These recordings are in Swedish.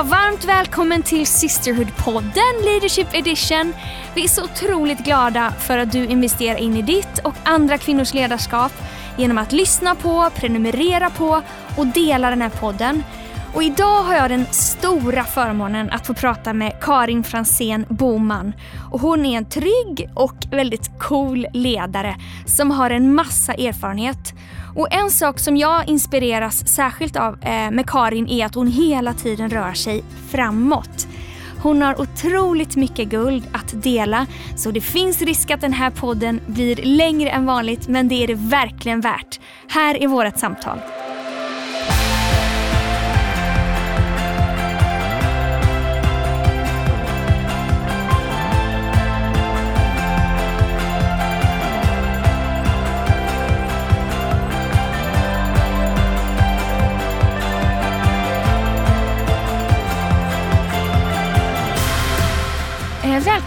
jag varmt välkommen till Sisterhood-podden Leadership Edition. Vi är så otroligt glada för att du investerar in i ditt och andra kvinnors ledarskap genom att lyssna på, prenumerera på och dela den här podden. Och idag har jag den stora förmånen att få prata med Karin Fransén Boman. Och hon är en trygg och väldigt cool ledare som har en massa erfarenhet. Och en sak som jag inspireras särskilt av eh, med Karin är att hon hela tiden rör sig framåt. Hon har otroligt mycket guld att dela så det finns risk att den här podden blir längre än vanligt men det är det verkligen värt. Här är vårt samtal.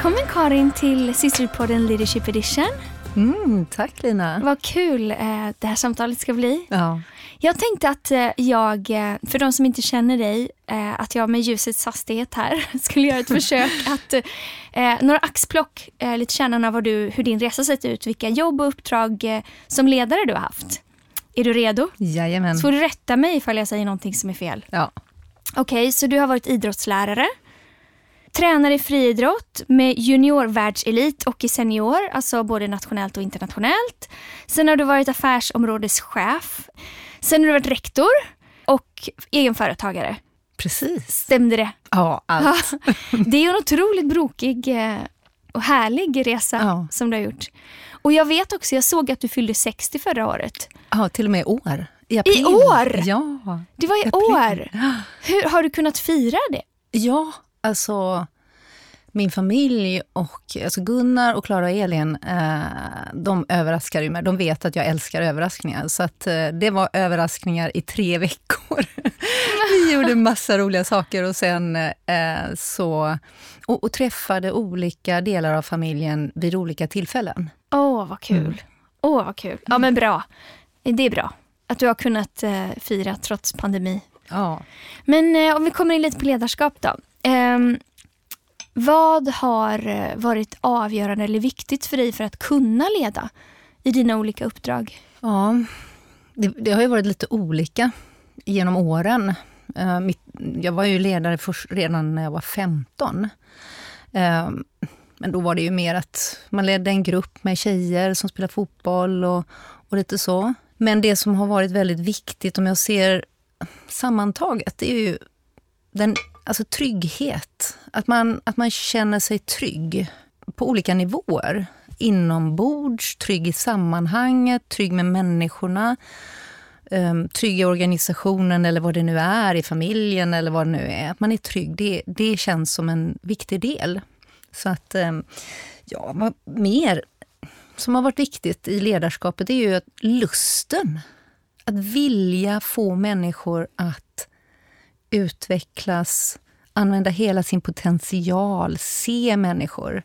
Välkommen Karin till Systerpodden Leadership Edition. Mm, tack Lina. Vad kul eh, det här samtalet ska bli. Ja. Jag tänkte att eh, jag, eh, för de som inte känner dig, eh, att jag med ljusets hastighet här skulle göra ett försök att eh, några axplock, eh, lite kärnan av du, hur din resa sett ut, vilka jobb och uppdrag eh, som ledare du har haft. Är du redo? Jajamän. Så får du rätta mig ifall jag säger någonting som är fel. Ja. Okej, så du har varit idrottslärare, tränare i friidrott med juniorvärldselit och i senior, alltså både nationellt och internationellt. Sen har du varit affärsområdeschef. Sen har du varit rektor och egenföretagare. Precis. Stämde det? Ja, allt. Det är en otroligt brokig eh, och härlig resa Ja. som du har gjort. Och jag vet också, jag såg att du fyllde 60 förra året. Ja, till och med år. I, april. I år? Ja. Det var i April. år. Hur har du kunnat fira det? Ja, alltså min familj och alltså Gunnar och Klara och Elin, eh, de överraskar ju mig. De vet att jag älskar överraskningar. Så att, eh, det var överraskningar i tre veckor. Vi gjorde massa roliga saker och sen eh, så... Och, och träffade olika delar av familjen vid olika tillfällen. Åh, vad kul. Åh, vad kul. Ja, men bra. Det är bra att du har kunnat fira trots pandemi. Ja. Men om vi kommer in lite på ledarskap då. Um, vad har eh, varit avgörande eller viktigt för dig för att kunna leda i dina olika uppdrag? Ja, det, det har ju varit lite olika genom åren. Uh, mitt, jag var ju ledare först, redan när jag var 15. Uh, ehm, men då var det ju mer att man ledde en grupp med tjejer som spelade fotboll och, och lite så. Men det som har varit väldigt viktigt, om jag ser sammantaget, det är ju den, alltså trygghet. Att man, att man känner sig trygg på olika nivåer. Inombords, trygg i sammanhanget, trygg med människorna. Um, trygg i organisationen eller vad det nu är, i familjen eller vad det nu är. Att man är trygg, det, det känns som en viktig del. Så att, um, ja, vad mer som har varit viktigt i ledarskapet är ju att lusten. Att vilja få människor att utvecklas, använda hela sin potential, se människor.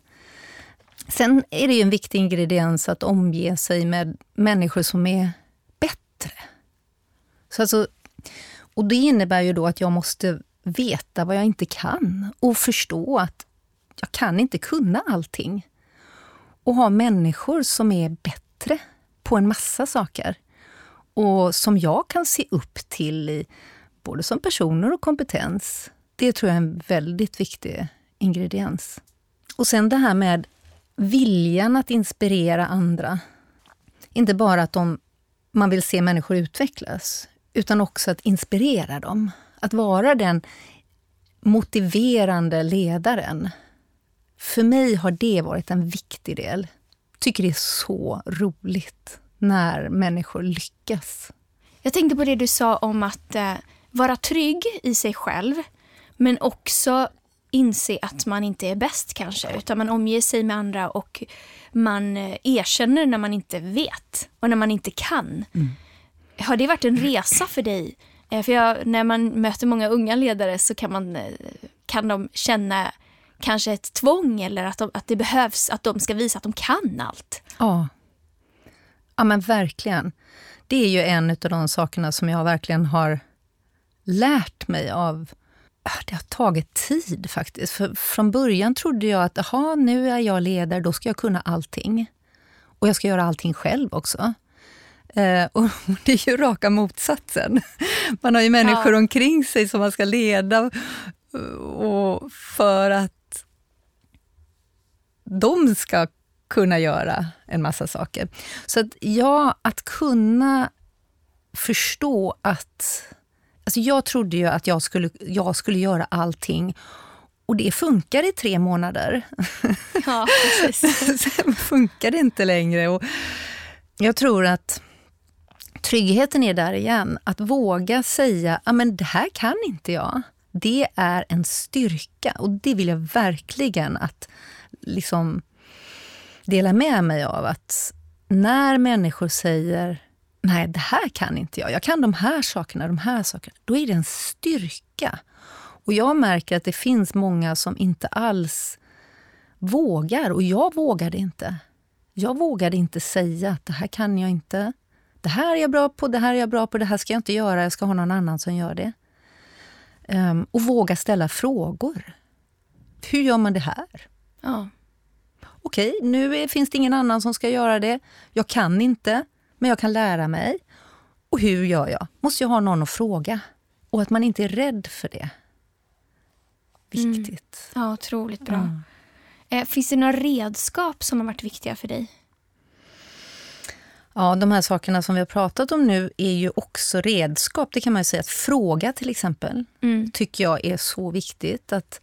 Sen är det ju en viktig ingrediens att omge sig med människor som är bättre. Så alltså, och det innebär ju då att jag måste veta vad jag inte kan och förstå att jag kan inte kunna allting. Och ha människor som är bättre på en massa saker och som jag kan se upp till i både som personer och kompetens. Det tror jag är en väldigt viktig ingrediens. Och sen det här med viljan att inspirera andra. Inte bara att de, man vill se människor utvecklas, utan också att inspirera dem. Att vara den motiverande ledaren. För mig har det varit en viktig del. tycker det är så roligt när människor lyckas. Jag tänkte på det du sa om att eh, vara trygg i sig själv men också inse att man inte är bäst kanske utan man omger sig med andra och man eh, erkänner när man inte vet och när man inte kan. Har det varit en resa för dig? Eh, För jag, när man möter många unga ledare så kan, man, eh, kan de känna kanske ett tvång eller att, de, att det behövs att de ska visa att de kan allt. Ja. Ja, men verkligen. Det är ju en av de sakerna som jag verkligen har lärt mig av det har tagit tid faktiskt. För från början trodde jag att aha, nu är jag ledare, då ska jag kunna allting. Och jag ska göra allting själv också. Eh, och det är ju raka motsatsen. Man har ju människor ja. omkring sig som man ska leda och för att de ska kunna göra en massa saker. Så att ja, att kunna förstå att... Alltså jag trodde ju att jag skulle, jag skulle göra allting och det funkar i tre månader. Ja, Sen funkar det inte längre. Och jag tror att tryggheten är där igen. Att våga säga, men det här kan inte jag. Det är en styrka och det vill jag verkligen att liksom dela med mig av. Att när människor säger, nej det här kan inte jag, jag kan de här sakerna, de här sakerna. Då är det en styrka. Och jag märker att det finns många som inte alls vågar och jag vågade inte. Jag vågade inte säga att det här kan jag inte. Det här är jag bra på, det här är jag bra på, det här ska jag inte göra, jag ska ha någon annan som gör det. Um, och våga ställa frågor. Hur gör man det här? Ja. Okej, nu är, finns det ingen annan som ska göra det. Jag kan inte, men jag kan lära mig. Och hur gör jag? Måste jag ha någon att fråga? Och att man inte är rädd för det. Viktigt. Mm. Ja, otroligt bra. Mm. Eh, finns det några redskap som har varit viktiga för dig? Ja, de här sakerna som vi har pratat om nu är ju också redskap. Det kan man säga. Att fråga till exempel mm. tycker jag är så viktigt. att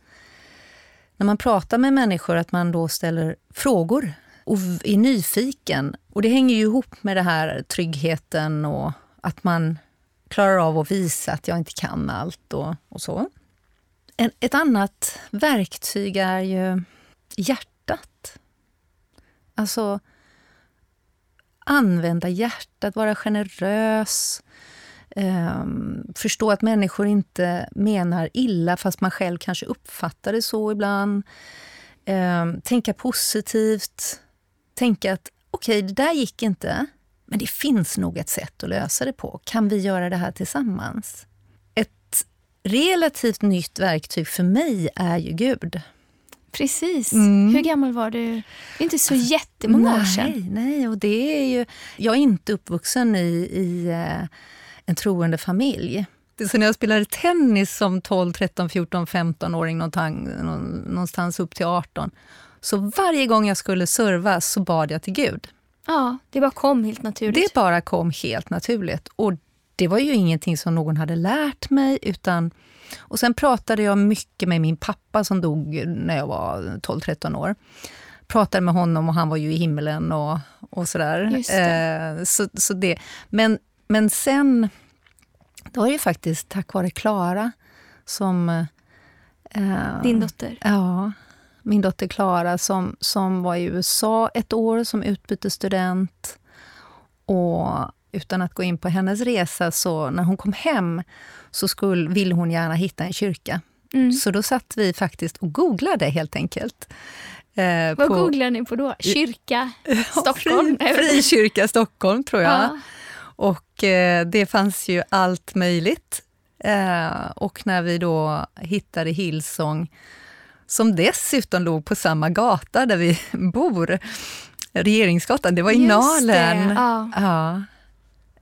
När man pratar med människor att man då ställer frågor och är nyfiken. Och det hänger ju ihop med det här tryggheten och att man klarar av att visa att jag inte kan allt och, och så. En, ett annat verktyg är ju hjärtat. Alltså använda hjärtat, vara generös. Um, förstå att människor inte menar illa fast man själv kanske uppfattar det så ibland. Um, tänka positivt. Tänka att okej, okay, det där gick inte, men det finns nog ett sätt att lösa det på. Kan vi göra det här tillsammans? Ett relativt nytt verktyg för mig är ju Gud. Precis. Mm. Hur gammal var du? Det är inte så alltså, jättemånga nej, år sedan. Nej, och det är ju... Jag är inte uppvuxen i, i uh, en troende familj. Så när jag spelade tennis som 12, 13, 14, 15-åring någonstans upp till 18 så varje gång jag skulle serva så bad jag till Gud. Ja, det bara kom helt naturligt. Det bara kom helt naturligt. Och det var ju ingenting som någon hade lärt mig utan och sen pratade jag mycket med min pappa som dog när jag var 12-13 år. Pratade med honom och han var ju i himlen och, och sådär. Eh, så, så det. Men, men sen, då var det faktiskt tack vare Klara som... Eh, Din dotter? Ja, min dotter Klara som, som var i USA ett år som utbytesstudent. Och utan att gå in på hennes resa, så när hon kom hem så skulle, ville hon gärna hitta en kyrka. Mm. Så då satt vi faktiskt och googlade helt enkelt. Eh, Vad på, googlar ni på då? Kyrka Stockholm? Fri, frikyrka Stockholm, tror jag. Ja. Och eh, det fanns ju allt möjligt. Eh, och när vi då hittade Hillsong, som dessutom låg på samma gata där vi bor, Regeringsgatan, det var i Just Nalen. Ja. ja.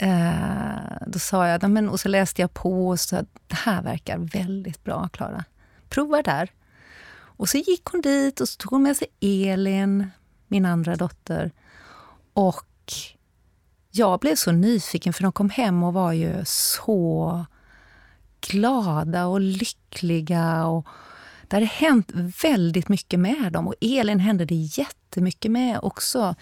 Eh, då sa jag, men, och så läste jag på och sa, det här verkar väldigt bra, Klara. Prova där. Och så gick hon dit och så tog hon med sig Elin, min andra dotter. Och jag blev så nyfiken, för de kom hem och var ju så glada och lyckliga. Och det hade hänt väldigt mycket med dem. Och Elin hände det jättemycket med också.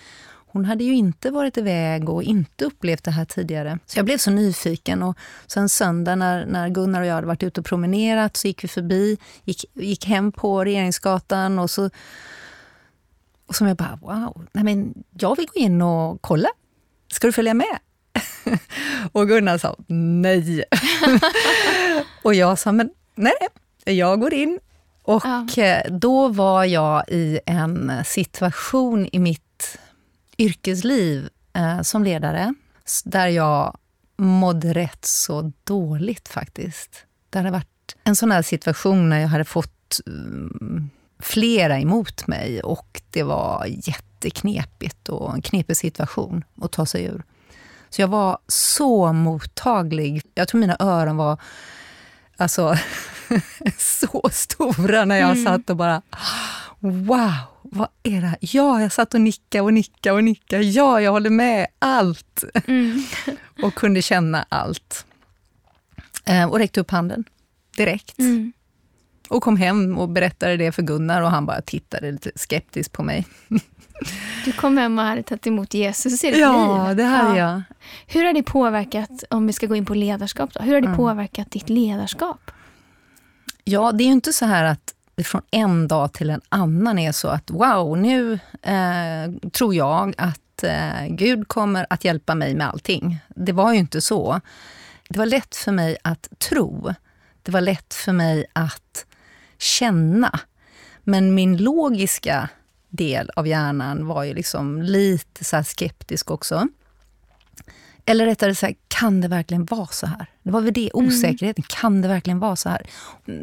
Hon hade ju inte varit iväg och inte upplevt det här tidigare. Så jag blev så nyfiken. Och sen söndag när, när Gunnar och jag hade varit ute och promenerat så gick vi förbi, gick, gick hem på Regeringsgatan och så och som jag bara, wow, nej men jag vill gå in och kolla. Ska du följa med? och Gunnar sa nej. och jag sa, men nej, jag går in. Och ja. då var jag i en situation i mitt yrkesliv eh, som ledare där jag mådde rätt så dåligt faktiskt. Det hade varit varit en sån här situation när jag hade fått um, flera emot mig och det var jätteknepigt och en knepig situation att ta sig ur. Så jag var så mottaglig. Jag tror mina öron var alltså, så stora när jag mm. satt och bara Wow, vad är det här? Ja, jag satt och nickade och nickade och nickade. Ja, jag håller med. Allt. Mm. och kunde känna allt. Eh, och räckte upp handen direkt. Mm. Och kom hem och berättade det för Gunnar och han bara tittade lite skeptiskt på mig. Du kom hem och hade tagit emot Jesus i ditt ja, liv. det hade ja. jag. Hur har det påverkat, om vi ska gå in på ledarskap, då, hur har det mm. påverkat ditt ledarskap? Ja, det är ju inte så här att det från en dag till en annan är så att wow, nu eh, tror jag att eh, Gud kommer att hjälpa mig med allting. Det var ju inte så. Det var lätt för mig att tro. Det var lätt för mig att känna. Men min logiska del av hjärnan var ju liksom lite så skeptisk också. Eller rättare sagt, kan det verkligen vara så här? Det var väl det, mm. osäkerheten. Mm. Kan det verkligen vara så här?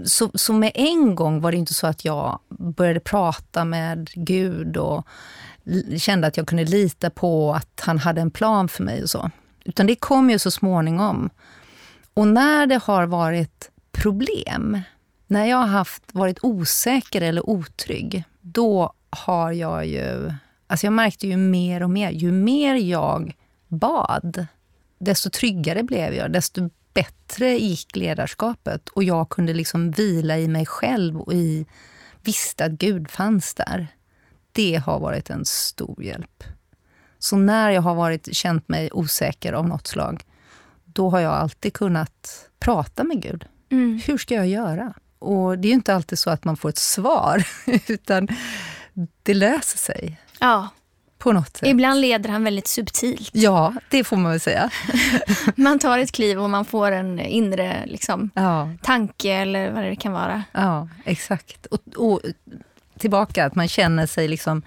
Så, så med en gång var det inte så att jag började prata med Gud och kände att jag kunde lita på att han hade en plan för mig och så. Utan det kom ju så småningom. Och när det har varit problem, när jag har haft, varit osäker eller otrygg, då har jag ju... Alltså jag märkte ju mer och mer, ju mer jag bad, desto tryggare blev jag, desto bättre gick ledarskapet och jag kunde liksom vila i mig själv och i, visste att Gud fanns där. Det har varit en stor hjälp. Så när jag har varit, känt mig osäker av något slag, då har jag alltid kunnat prata med Gud. Mm. Hur ska jag göra? Och det är inte alltid så att man får ett svar, utan det löser sig. Ja. På något sätt. Ibland leder han väldigt subtilt. Ja, det får man väl säga. man tar ett kliv och man får en inre liksom, ja. tanke eller vad det kan vara. Ja, exakt. Och, och, tillbaka, att man känner sig liksom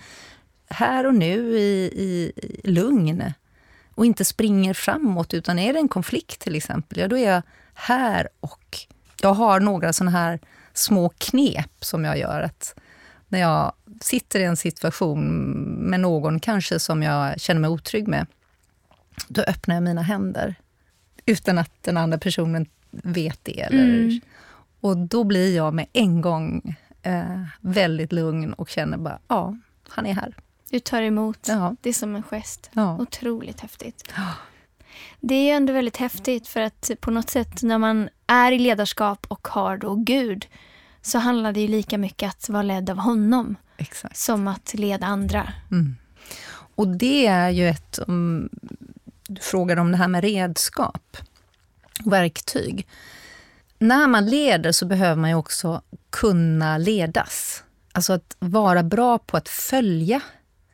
här och nu i, i, i lugn och inte springer framåt, utan är det en konflikt till exempel, ja då är jag här och jag har några såna här små knep som jag gör. att När jag sitter i en situation med någon kanske som jag känner mig otrygg med, då öppnar jag mina händer utan att den andra personen vet det. Eller, mm. Och då blir jag med en gång eh, väldigt lugn och känner bara, ja, han är här. Du tar emot. Ja. Det är som en gest. Ja. Otroligt häftigt. Ja. Det är ju ändå väldigt häftigt för att på något sätt när man är i ledarskap och har då Gud så handlar det ju lika mycket att vara ledd av honom Exakt. som att leda andra. Mm. Och det är ju ett... Um, du frågade om det här med redskap, verktyg. När man leder så behöver man ju också kunna ledas. Alltså att vara bra på att följa.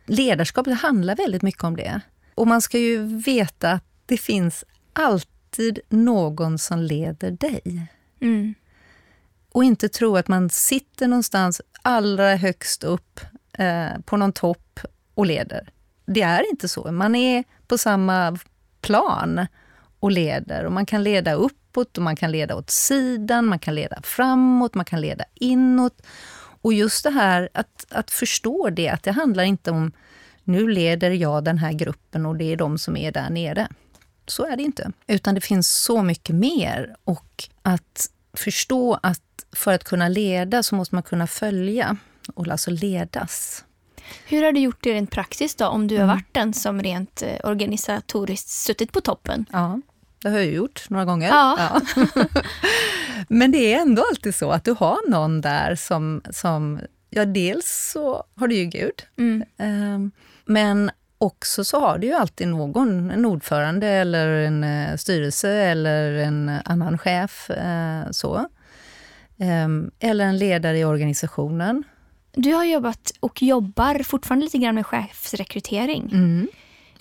Ledarskapet handlar väldigt mycket om det. Och man ska ju veta att det finns alltid någon som leder dig. Mm. Och inte tro att man sitter någonstans allra högst upp eh, på någon topp och leder. Det är inte så. Man är på samma plan och leder. Och man kan leda uppåt och man kan leda åt sidan, man kan leda framåt, man kan leda inåt. Och just det här att, att förstå det, att det handlar inte om nu leder jag den här gruppen och det är de som är där nere. Så är det inte. Utan det finns så mycket mer. Och att förstå att för att kunna leda så måste man kunna följa och alltså ledas. Hur har du gjort det rent praktiskt då, om du mm. har varit den som rent eh, organisatoriskt suttit på toppen? Ja, det har jag gjort några gånger. Ja. ja. Men det är ändå alltid så att du har någon där som, som ja dels så har du ju Gud, mm. um, men också så har du ju alltid någon, en ordförande eller en uh, styrelse eller en annan chef. Uh, så. Um, eller en ledare i organisationen. Du har jobbat och jobbar fortfarande lite grann med chefsrekrytering. Mm,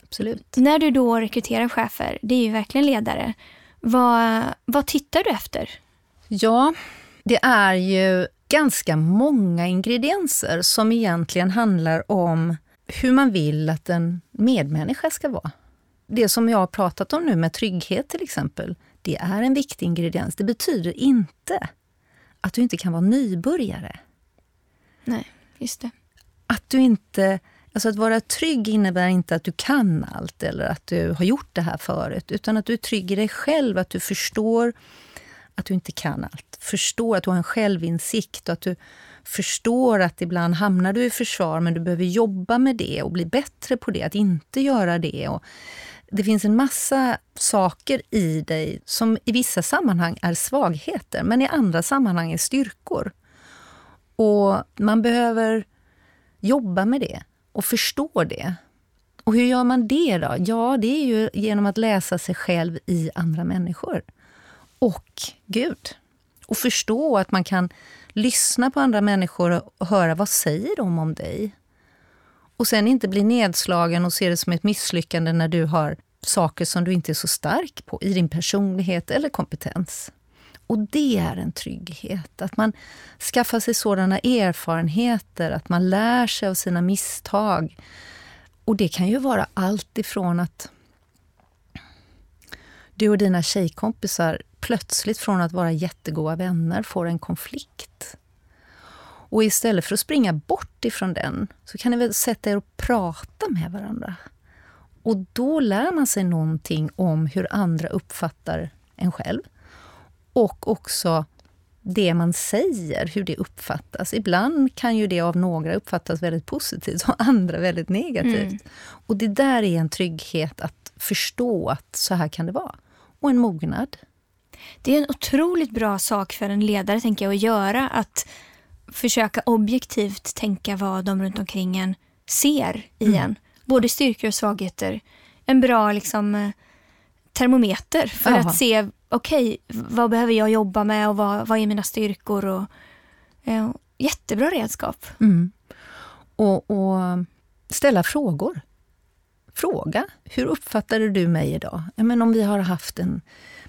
absolut. När du då rekryterar chefer, det är ju verkligen ledare, vad, vad tittar du efter? Ja, det är ju ganska många ingredienser som egentligen handlar om hur man vill att en medmänniska ska vara. Det som jag har pratat om nu med trygghet till exempel, det är en viktig ingrediens. Det betyder inte att du inte kan vara nybörjare. Nej, just det. Att du inte... Alltså att vara trygg innebär inte att du kan allt eller att du har gjort det här förut. Utan att du är trygg i dig själv, att du förstår att du inte kan allt. Förstår att du har en självinsikt och att du förstår att ibland hamnar du i försvar men du behöver jobba med det och bli bättre på det, att inte göra det. Och det finns en massa saker i dig som i vissa sammanhang är svagheter men i andra sammanhang är styrkor. Och man behöver jobba med det och förstå det. Och hur gör man det då? Ja, det är ju genom att läsa sig själv i andra människor. Och Gud. Och förstå att man kan lyssna på andra människor och höra vad säger de om dig. Och sen inte bli nedslagen och se det som ett misslyckande när du har saker som du inte är så stark på i din personlighet eller kompetens. Och det är en trygghet, att man skaffar sig sådana erfarenheter, att man lär sig av sina misstag. Och det kan ju vara allt ifrån att du och dina tjejkompisar plötsligt från att vara jättegoda vänner får en konflikt. Och istället för att springa bort ifrån den så kan ni väl sätta er och prata med varandra. Och då lär man sig någonting om hur andra uppfattar en själv. Och också det man säger, hur det uppfattas. Ibland kan ju det av några uppfattas väldigt positivt och andra väldigt negativt. Mm. Och det där är en trygghet att förstå att så här kan det vara. Och en mognad. Det är en otroligt bra sak för en ledare tänker jag att göra. Att försöka objektivt tänka vad de runt omkring en ser i mm. en. Både styrkor och svagheter. En bra liksom, eh, termometer för Aha. att se okej, okay, vad behöver jag jobba med och vad, vad är mina styrkor? Och, eh, jättebra redskap. Mm. Och, och, ställa frågor. Fråga, hur uppfattade du mig idag? Men om vi har haft en,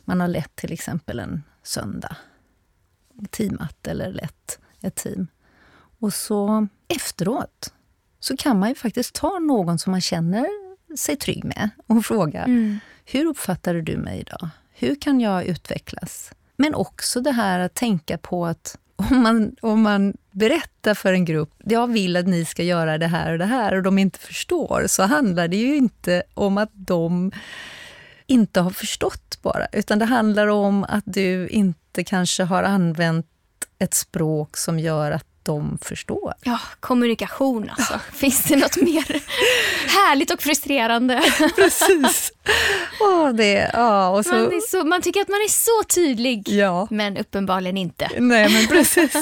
man har lett till exempel en söndag, teamat eller lett ett team. Och så efteråt så kan man ju faktiskt ta någon som man känner sig trygg med och fråga, mm. hur uppfattade du mig idag? Hur kan jag utvecklas? Men också det här att tänka på att om man, om man berättar för en grupp, jag vill att ni ska göra det här och det här, och de inte förstår, så handlar det ju inte om att de inte har förstått bara, utan det handlar om att du inte kanske har använt ett språk som gör att de förstår. Ja, kommunikation alltså. Finns det något mer härligt och frustrerande? Precis. Oh, det, ja, och så... Man, så, man tycker att man är så tydlig, ja. men uppenbarligen inte. Nej, men precis.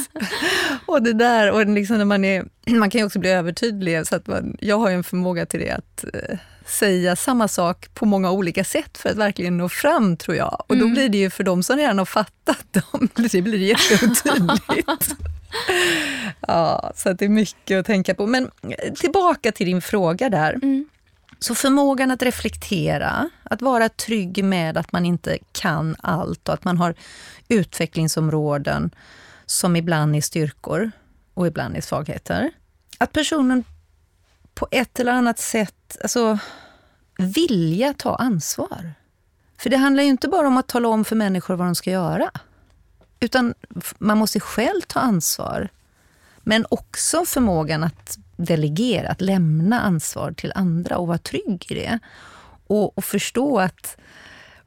och det där, och liksom när man, är, man kan ju också bli övertydlig. Så att man, jag har en förmåga till det att eh, säga samma sak på många olika sätt för att verkligen nå fram, tror jag. Och då mm. blir det ju för de som redan har fattat, dem, det blir jätteotydligt. Ja, så det är mycket att tänka på. Men tillbaka till din fråga där. Mm. Så förmågan att reflektera, att vara trygg med att man inte kan allt och att man har utvecklingsområden som ibland är styrkor och ibland är svagheter. Att personen på ett eller annat sätt alltså, vilja ta ansvar. För det handlar ju inte bara om att tala om för människor vad de ska göra. Utan man måste själv ta ansvar. Men också förmågan att delegera, att lämna ansvar till andra och vara trygg i det. Och, och förstå att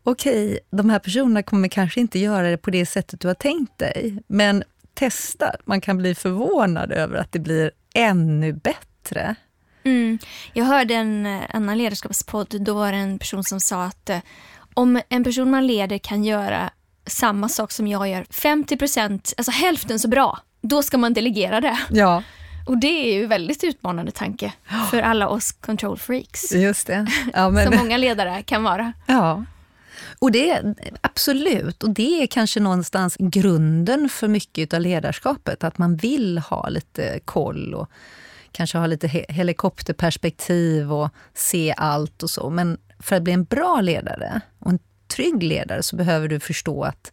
okej, okay, de här personerna kommer kanske inte göra det på det sättet du har tänkt dig. Men testa, man kan bli förvånad över att det blir ännu bättre. Mm. Jag hörde en eh, annan ledarskapspodd, då var det en person som sa att eh, om en person man leder kan göra samma sak som jag gör, 50 procent, alltså hälften så bra, då ska man delegera det. Ja. Och det är ju väldigt utmanande tanke för alla oss control freaks. Just det. Ja, men... Som många ledare kan vara. Ja. Och det Absolut, och det är kanske någonstans grunden för mycket av ledarskapet. Att man vill ha lite koll och kanske ha lite helikopterperspektiv och se allt och så. Men för att bli en bra ledare och en trygg ledare så behöver du förstå att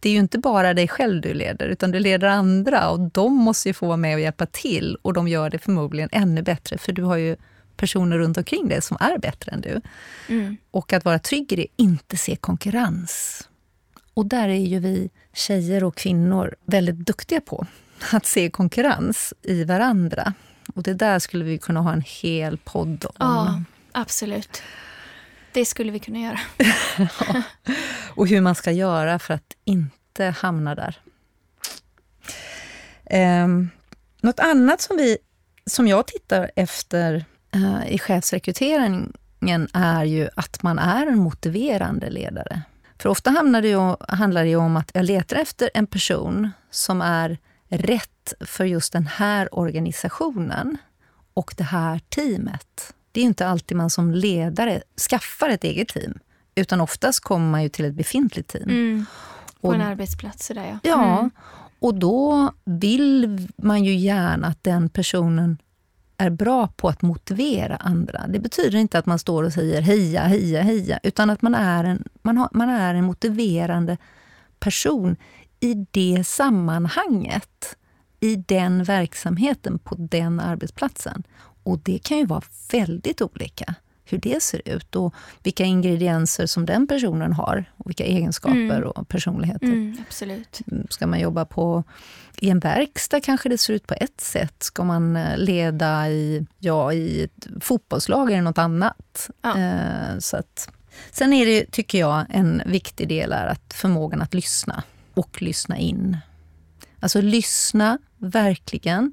det är ju inte bara dig själv du leder, utan du leder andra och de måste ju få vara med och hjälpa till och de gör det förmodligen ännu bättre, för du har ju personer runt omkring dig som är bättre än du. Mm. Och att vara trygg i det, inte se konkurrens. Och där är ju vi tjejer och kvinnor väldigt duktiga på. Att se konkurrens i varandra. Och det där skulle vi kunna ha en hel podd om. Ja, absolut. Det skulle vi kunna göra. ja. Och hur man ska göra för att inte hamna där. Um, något annat som, vi, som jag tittar efter uh, i chefsrekryteringen är ju att man är en motiverande ledare. För ofta handlar det, ju, handlar det om att jag letar efter en person som är rätt för just den här organisationen och det här teamet. Det är inte alltid man som ledare skaffar ett eget team, utan oftast kommer man ju till ett befintligt team. Mm. På och, en arbetsplats. Där, ja. ja, mm. och då vill man ju gärna att den personen är bra på att motivera andra. Det betyder inte att man står och säger heja, heja, heja, utan att man är en, man har, man är en motiverande person i det sammanhanget, i den verksamheten, på den arbetsplatsen. Och det kan ju vara väldigt olika hur det ser ut och vilka ingredienser som den personen har och vilka egenskaper mm. och personligheter. Mm, absolut. Mm, ska man jobba på, i en verkstad kanske det ser ut på ett sätt. Ska man eh, leda i, ja, i ett fotbollslag eller något annat. Ja. Eh, så att, sen är det, tycker jag, en viktig del är att förmågan att lyssna och lyssna in. Alltså lyssna, verkligen.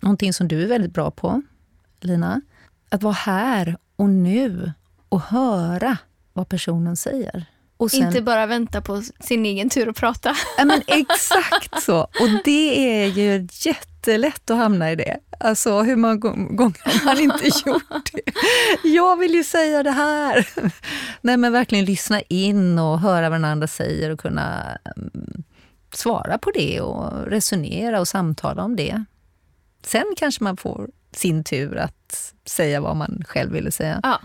Någonting som du är väldigt bra på, Lina. Att vara här och nu och höra vad personen säger. Och sen, Inte bara vänta på sin egen tur att prata. Ja, men exakt så. Och det är ju jättelätt att hamna i det. Alltså hur många gånger har man inte gjort det? Jag vill ju säga det här. Nej men verkligen lyssna in och höra vad den andra säger och kunna mm, svara på det och resonera och samtala om det. Sen kanske man får sin tur att säga vad man själv ville säga. Ja.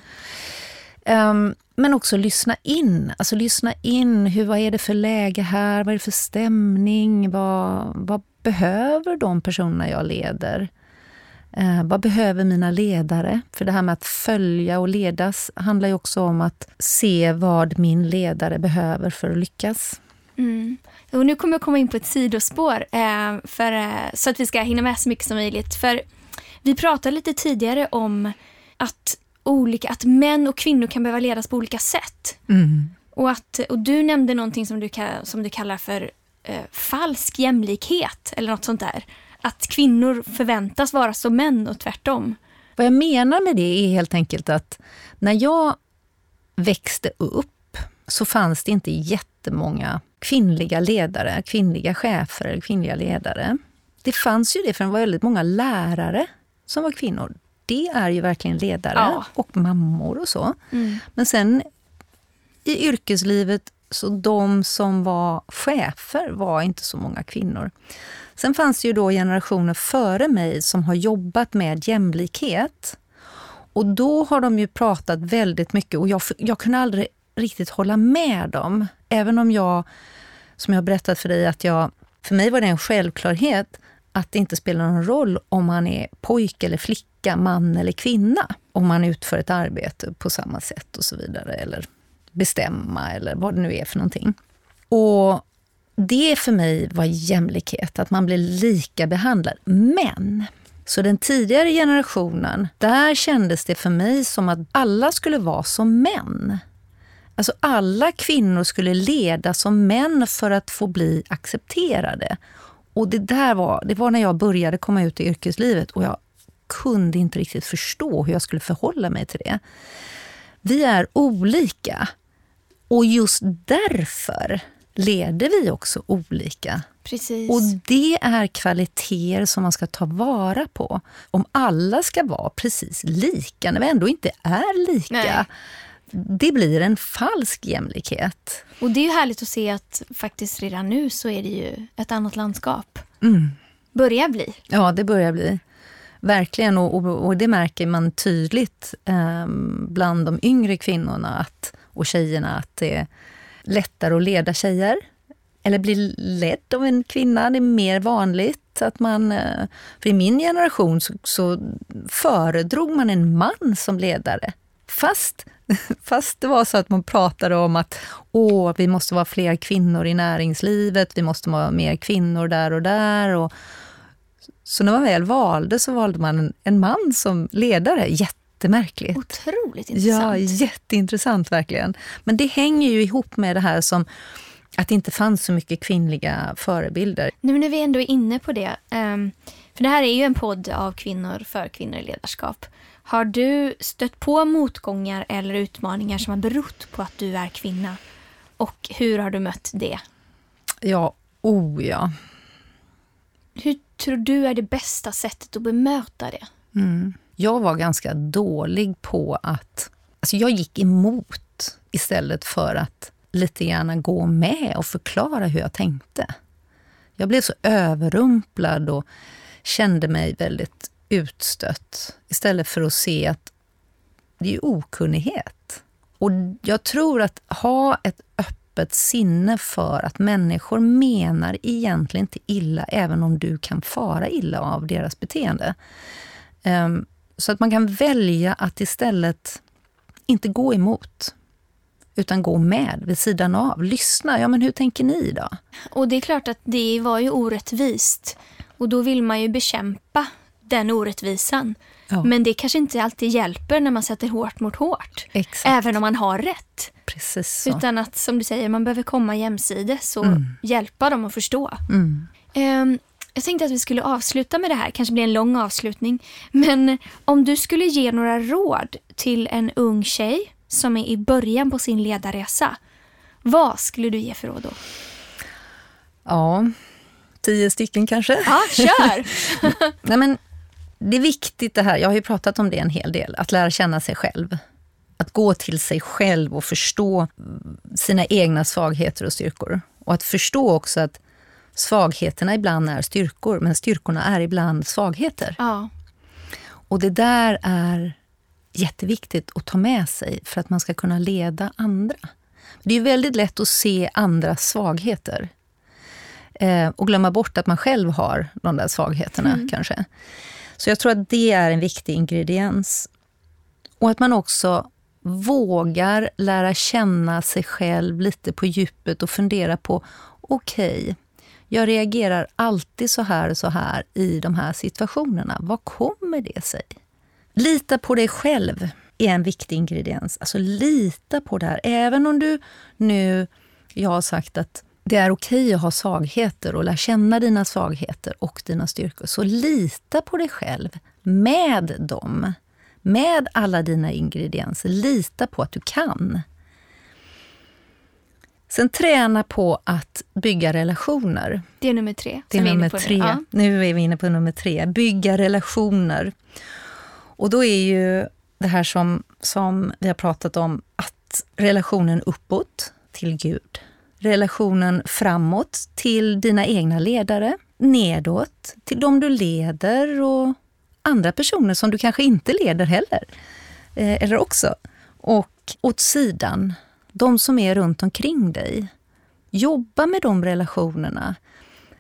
Um, men också lyssna in. Alltså lyssna in. Hur, vad är det för läge här? Vad är det för stämning? Vad, vad behöver de personerna jag leder? Uh, vad behöver mina ledare? För det här med att följa och ledas handlar ju också om att se vad min ledare behöver för att lyckas. Mm. Och nu kommer jag komma in på ett sidospår eh, för, eh, så att vi ska hinna med så mycket som möjligt. För vi pratade lite tidigare om att, olika, att män och kvinnor kan behöva ledas på olika sätt. Mm. Och, att, och du nämnde någonting som du, som du kallar för eh, falsk jämlikhet eller något sånt där. Att kvinnor förväntas vara som män och tvärtom. Vad jag menar med det är helt enkelt att när jag växte upp så fanns det inte jättemånga kvinnliga ledare, kvinnliga chefer eller kvinnliga ledare. Det fanns ju det för det var väldigt många lärare som var kvinnor. Det är ju verkligen ledare ja. och mammor och så. Mm. Men sen i yrkeslivet, så de som var chefer var inte så många kvinnor. Sen fanns det ju då generationer före mig som har jobbat med jämlikhet. Och då har de ju pratat väldigt mycket och jag, jag kunde aldrig riktigt hålla med dem. Även om jag, som jag har berättat för dig, att jag, för mig var det en självklarhet att det inte spelar någon roll om man är pojke eller flicka, man eller kvinna. Om man utför ett arbete på samma sätt och så vidare. Eller bestämma eller vad det nu är för någonting. Och det för mig var jämlikhet, att man blir lika behandlad. Men så den tidigare generationen, där kändes det för mig som att alla skulle vara som män. Alltså alla kvinnor skulle leda som män för att få bli accepterade. Och det där var, det var när jag började komma ut i yrkeslivet och jag kunde inte riktigt förstå hur jag skulle förhålla mig till det. Vi är olika och just därför leder vi också olika. Precis. Och det är kvaliteter som man ska ta vara på. Om alla ska vara precis lika, när vi ändå inte är lika, Nej det blir en falsk jämlikhet. Och det är ju härligt att se att faktiskt redan nu så är det ju ett annat landskap. Mm. Börjar bli. Ja, det börjar bli. Verkligen, och, och, och det märker man tydligt eh, bland de yngre kvinnorna att, och tjejerna att det är lättare att leda tjejer. Eller bli ledd av en kvinna, det är mer vanligt. att man... Eh, för i min generation så, så föredrog man en man som ledare Fast, fast det var så att man pratade om att åh, vi måste vara fler kvinnor i näringslivet, vi måste vara mer kvinnor där och där. Och, så när man väl valde så valde man en, man som ledare. Jättemärkligt. Otroligt intressant. Ja, jätteintressant verkligen. Men det hänger ju ihop med det här som att det inte fanns så mycket kvinnliga förebilder. Nu när vi ändå är inne på det, um, för det här är ju en podd av kvinnor för kvinnor i ledarskap. Har du stött på motgångar eller utmaningar som har berott på att du är kvinna? Och hur har du mött det? Ja, oh ja. Hur tror du är det bästa sättet att bemöta det? Mm. Jag var ganska dålig på att... Alltså jag gick emot istället för att lite grann gå med och förklara hur jag tänkte. Jag blev så överrumplad och kände mig väldigt utstött istället för att se att det är okunnighet. Och jag tror att ha ett öppet sinne för att människor menar egentligen inte illa, även om du kan fara illa av deras beteende. Ehm, så att man kan välja att istället inte gå emot, utan gå med vid sidan av. Lyssna. Ja, men hur tänker ni då? Och det är klart att det var ju orättvist. Och då vill man ju bekämpa den orättvisan. Ja. Men det kanske inte alltid hjälper när man sätter hårt mot hårt. Exakt. Även om man har rätt. Precis så. Utan att, som du säger, man behöver komma jämsides och mm. hjälpa dem att förstå. Mm. Um, jag tänkte att vi skulle avsluta med det här, kanske blir en lång avslutning. Men om du skulle ge några råd till en ung tjej som är i början på sin ledarresa. Vad skulle du ge för råd då? Ja, tio stycken kanske. Ja, kör! Nej, men det är viktigt det här, jag har ju pratat om det en hel del, att lära känna sig själv. Att gå till sig själv och förstå sina egna svagheter och styrkor. Och att förstå också att svagheterna ibland är styrkor, men styrkorna är ibland svagheter. Ja. Och det där är jätteviktigt att ta med sig för att man ska kunna leda andra. Det är väldigt lätt att se andras svagheter eh, och glömma bort att man själv har de där svagheterna mm. kanske. Så jag tror att det är en viktig ingrediens. Och att man också vågar lära känna sig själv lite på djupet och fundera på, okej, okay, jag reagerar alltid så här och så här i de här situationerna. Vad kommer det sig? Lita på dig själv är en viktig ingrediens. Alltså lita på det här. Även om du nu, jag har sagt att det är okej att ha svagheter och lära känna dina svagheter och dina styrkor. Så lita på dig själv med dem. Med alla dina ingredienser. Lita på att du kan. Sen träna på att bygga relationer. Det är nummer tre. Det är nummer tre. Ja. Nu är vi inne på nummer tre. Bygga relationer. Och då är ju det här som, som vi har pratat om, att relationen uppåt till Gud relationen framåt till dina egna ledare, nedåt till de du leder och andra personer som du kanske inte leder heller. Eh, eller också. Och åt sidan, de som är runt omkring dig. Jobba med de relationerna.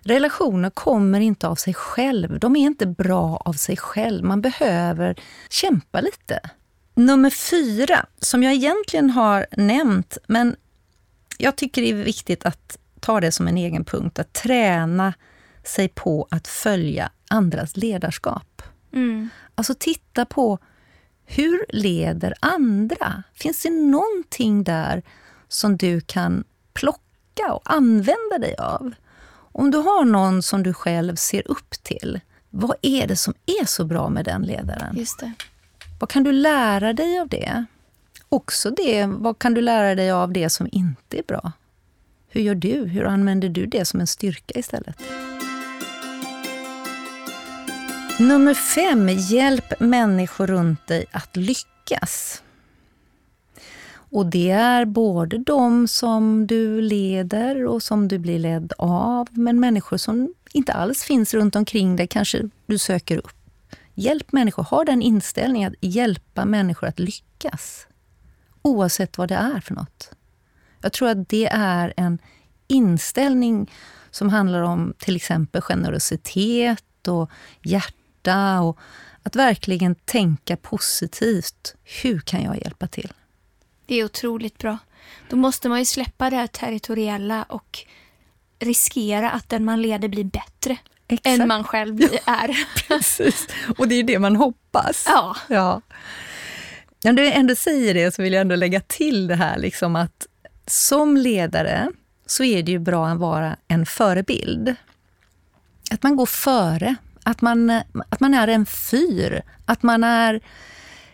Relationer kommer inte av sig själv. De är inte bra av sig själv. Man behöver kämpa lite. Nummer fyra, som jag egentligen har nämnt, men jag tycker det är viktigt att ta det som en egen punkt, att träna sig på att följa andras ledarskap. Mm. Alltså titta på hur leder andra? Finns det någonting där som du kan plocka och använda dig av? Om du har någon som du själv ser upp till, vad är det som är så bra med den ledaren? Just det. Vad kan du lära dig av det? Också det, vad kan du lära dig av det som inte är bra? Hur gör du? Hur använder du det som en styrka istället? Nummer fem, hjälp människor runt dig att lyckas. Och det är både de som du leder och som du blir ledd av, men människor som inte alls finns runt omkring dig kanske du söker upp. Hjälp människor, ha den inställningen att hjälpa människor att lyckas oavsett vad det är för något. Jag tror att det är en inställning som handlar om till exempel generositet och hjärta och Att verkligen tänka positivt. Hur kan jag hjälpa till? Det är otroligt bra. Då måste man ju släppa det här territoriella och riskera att den man leder blir bättre Exakt. än man själv är. Precis. Och det är det man hoppas. Ja. ja. När du ändå säger det så vill jag ändå lägga till det här liksom att som ledare så är det ju bra att vara en förebild. Att man går före, att man, att man är en fyr, att man är,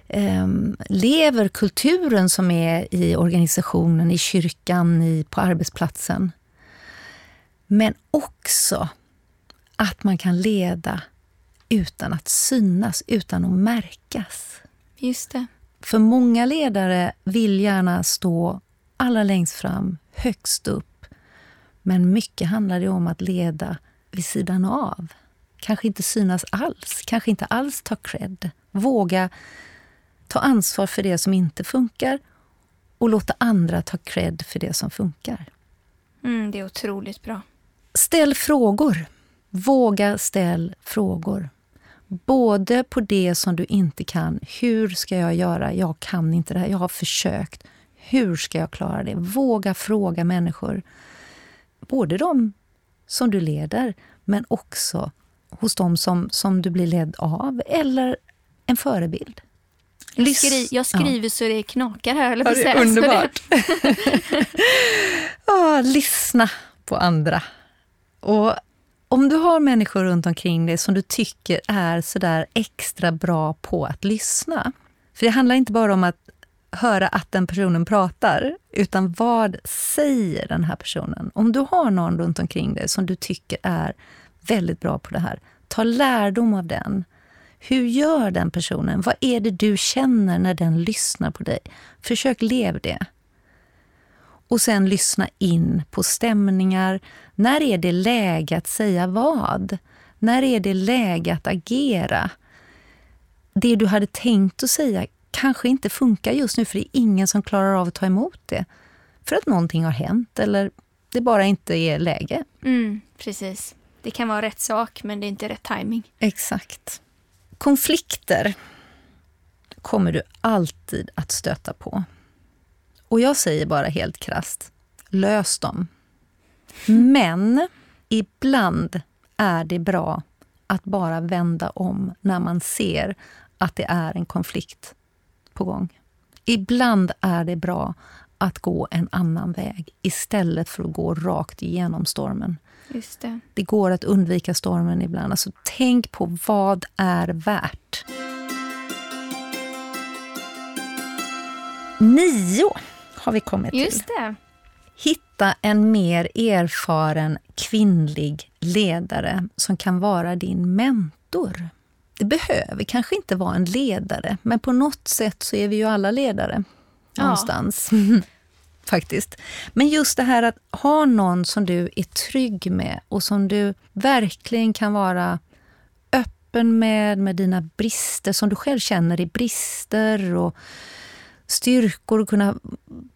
eh, lever kulturen som är i organisationen, i kyrkan, i, på arbetsplatsen. Men också att man kan leda utan att synas, utan att märkas. Just det. För många ledare vill gärna stå allra längst fram, högst upp. Men mycket handlar det om att leda vid sidan av. Kanske inte synas alls, kanske inte alls ta cred. Våga ta ansvar för det som inte funkar och låta andra ta cred för det som funkar. Mm, det är otroligt bra. Ställ frågor. Våga ställ frågor. Både på det som du inte kan. Hur ska jag göra? Jag kan inte det här. Jag har försökt. Hur ska jag klara det? Våga fråga människor. Både de som du leder, men också hos de som, som du blir ledd av, eller en förebild. Jag, skri jag skriver ja. så det knakar här. Eller ja, det är underbart. ah, lyssna på andra. Och om du har människor runt omkring dig som du tycker är sådär extra bra på att lyssna. För det handlar inte bara om att höra att den personen pratar, utan vad säger den här personen? Om du har någon runt omkring dig som du tycker är väldigt bra på det här, ta lärdom av den. Hur gör den personen? Vad är det du känner när den lyssnar på dig? Försök leva det. Och sen lyssna in på stämningar. När är det läge att säga vad? När är det läge att agera? Det du hade tänkt att säga kanske inte funkar just nu för det är ingen som klarar av att ta emot det. För att någonting har hänt eller det bara inte är läge. Mm, precis. Det kan vara rätt sak men det är inte rätt timing. Exakt. Konflikter kommer du alltid att stöta på. Och jag säger bara helt krast, lös dem. Men ibland är det bra att bara vända om när man ser att det är en konflikt på gång. Ibland är det bra att gå en annan väg istället för att gå rakt igenom stormen. Just det. det går att undvika stormen ibland. Alltså, tänk på vad är värt. Nio har vi kommit Just till. det. Hitta en mer erfaren kvinnlig ledare som kan vara din mentor. Det behöver kanske inte vara en ledare, men på något sätt så är vi ju alla ledare Ja. någonstans. Faktiskt. Men just det här att ha någon som du är trygg med och som du verkligen kan vara öppen med, med dina brister, som du själv känner är brister och styrkor och kunna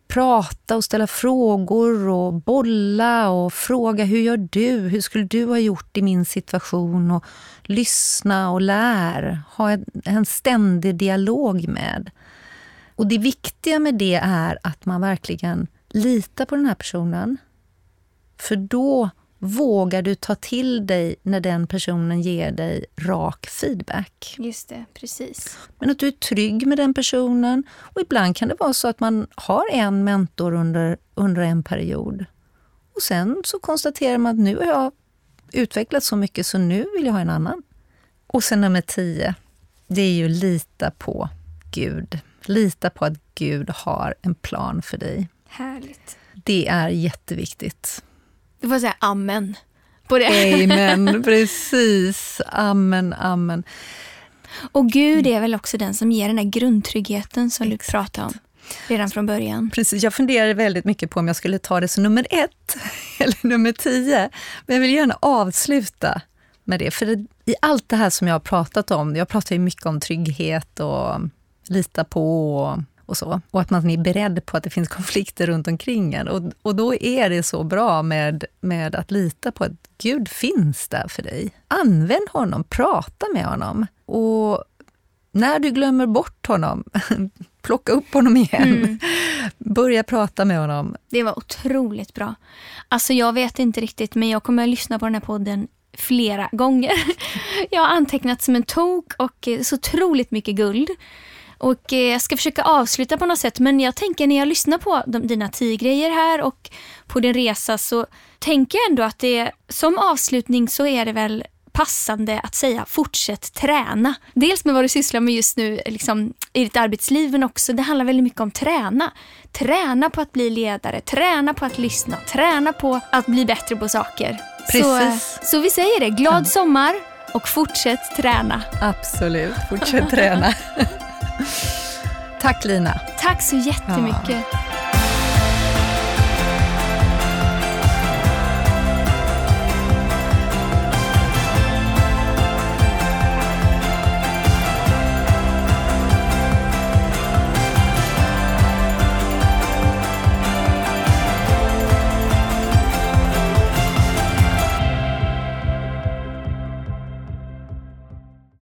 prata och ställa frågor och bolla och fråga hur gör du? Hur skulle du ha gjort i min situation? Och lyssna och lär. Ha en, en ständig dialog med. Och det viktiga med det är att man verkligen litar på den här personen. För då vågar du ta till dig när den personen ger dig rak feedback. Just det, precis. Men att du är trygg med den personen. Och ibland kan det vara så att man har en mentor under, under en period. Och sen så konstaterar man att nu har jag utvecklats så mycket så nu vill jag ha en annan. Och sen nummer tio, det är ju lita på Gud. Lita på att Gud har en plan för dig. Härligt. Det är jätteviktigt. Du får säga amen på det. Amen, precis. Amen, amen. Och Gud är väl också den som ger den där grundtryggheten som Exakt. du pratade om redan från början. Precis, jag funderade väldigt mycket på om jag skulle ta det som nummer ett eller nummer tio. Men jag vill gärna avsluta med det. För det, i allt det här som jag har pratat om, jag pratar ju mycket om trygghet och lita på och, och så. Och att man är beredd på att det finns konflikter runt omkring en. Och, och då är det så bra med, med att lita på att Gud finns där för dig. Använd honom, prata med honom. Och när du glömmer bort honom, plocka upp honom igen. Mm. Börja prata med honom. Det var otroligt bra. Alltså jag vet inte riktigt, men jag kommer att lyssna på den här podden flera gånger. Jag har antecknat som en tok och så otroligt mycket guld. Och eh, jag ska försöka avsluta på något sätt men jag tänker när jag lyssnar på de, dina tio grejer här och på din resa så tänker jag ändå att det som avslutning så är det väl passande att säga fortsätt träna. Dels med vad du sysslar med just nu liksom, i ditt arbetsliv men också det handlar väldigt mycket om träna. Träna på att bli ledare, träna på att lyssna, träna på att bli bättre på saker. Precis. Så, så vi säger det, glad sommar och fortsätt träna. Absolut, fortsätt träna. Tack Lina. Tack så jättemycket. Ja.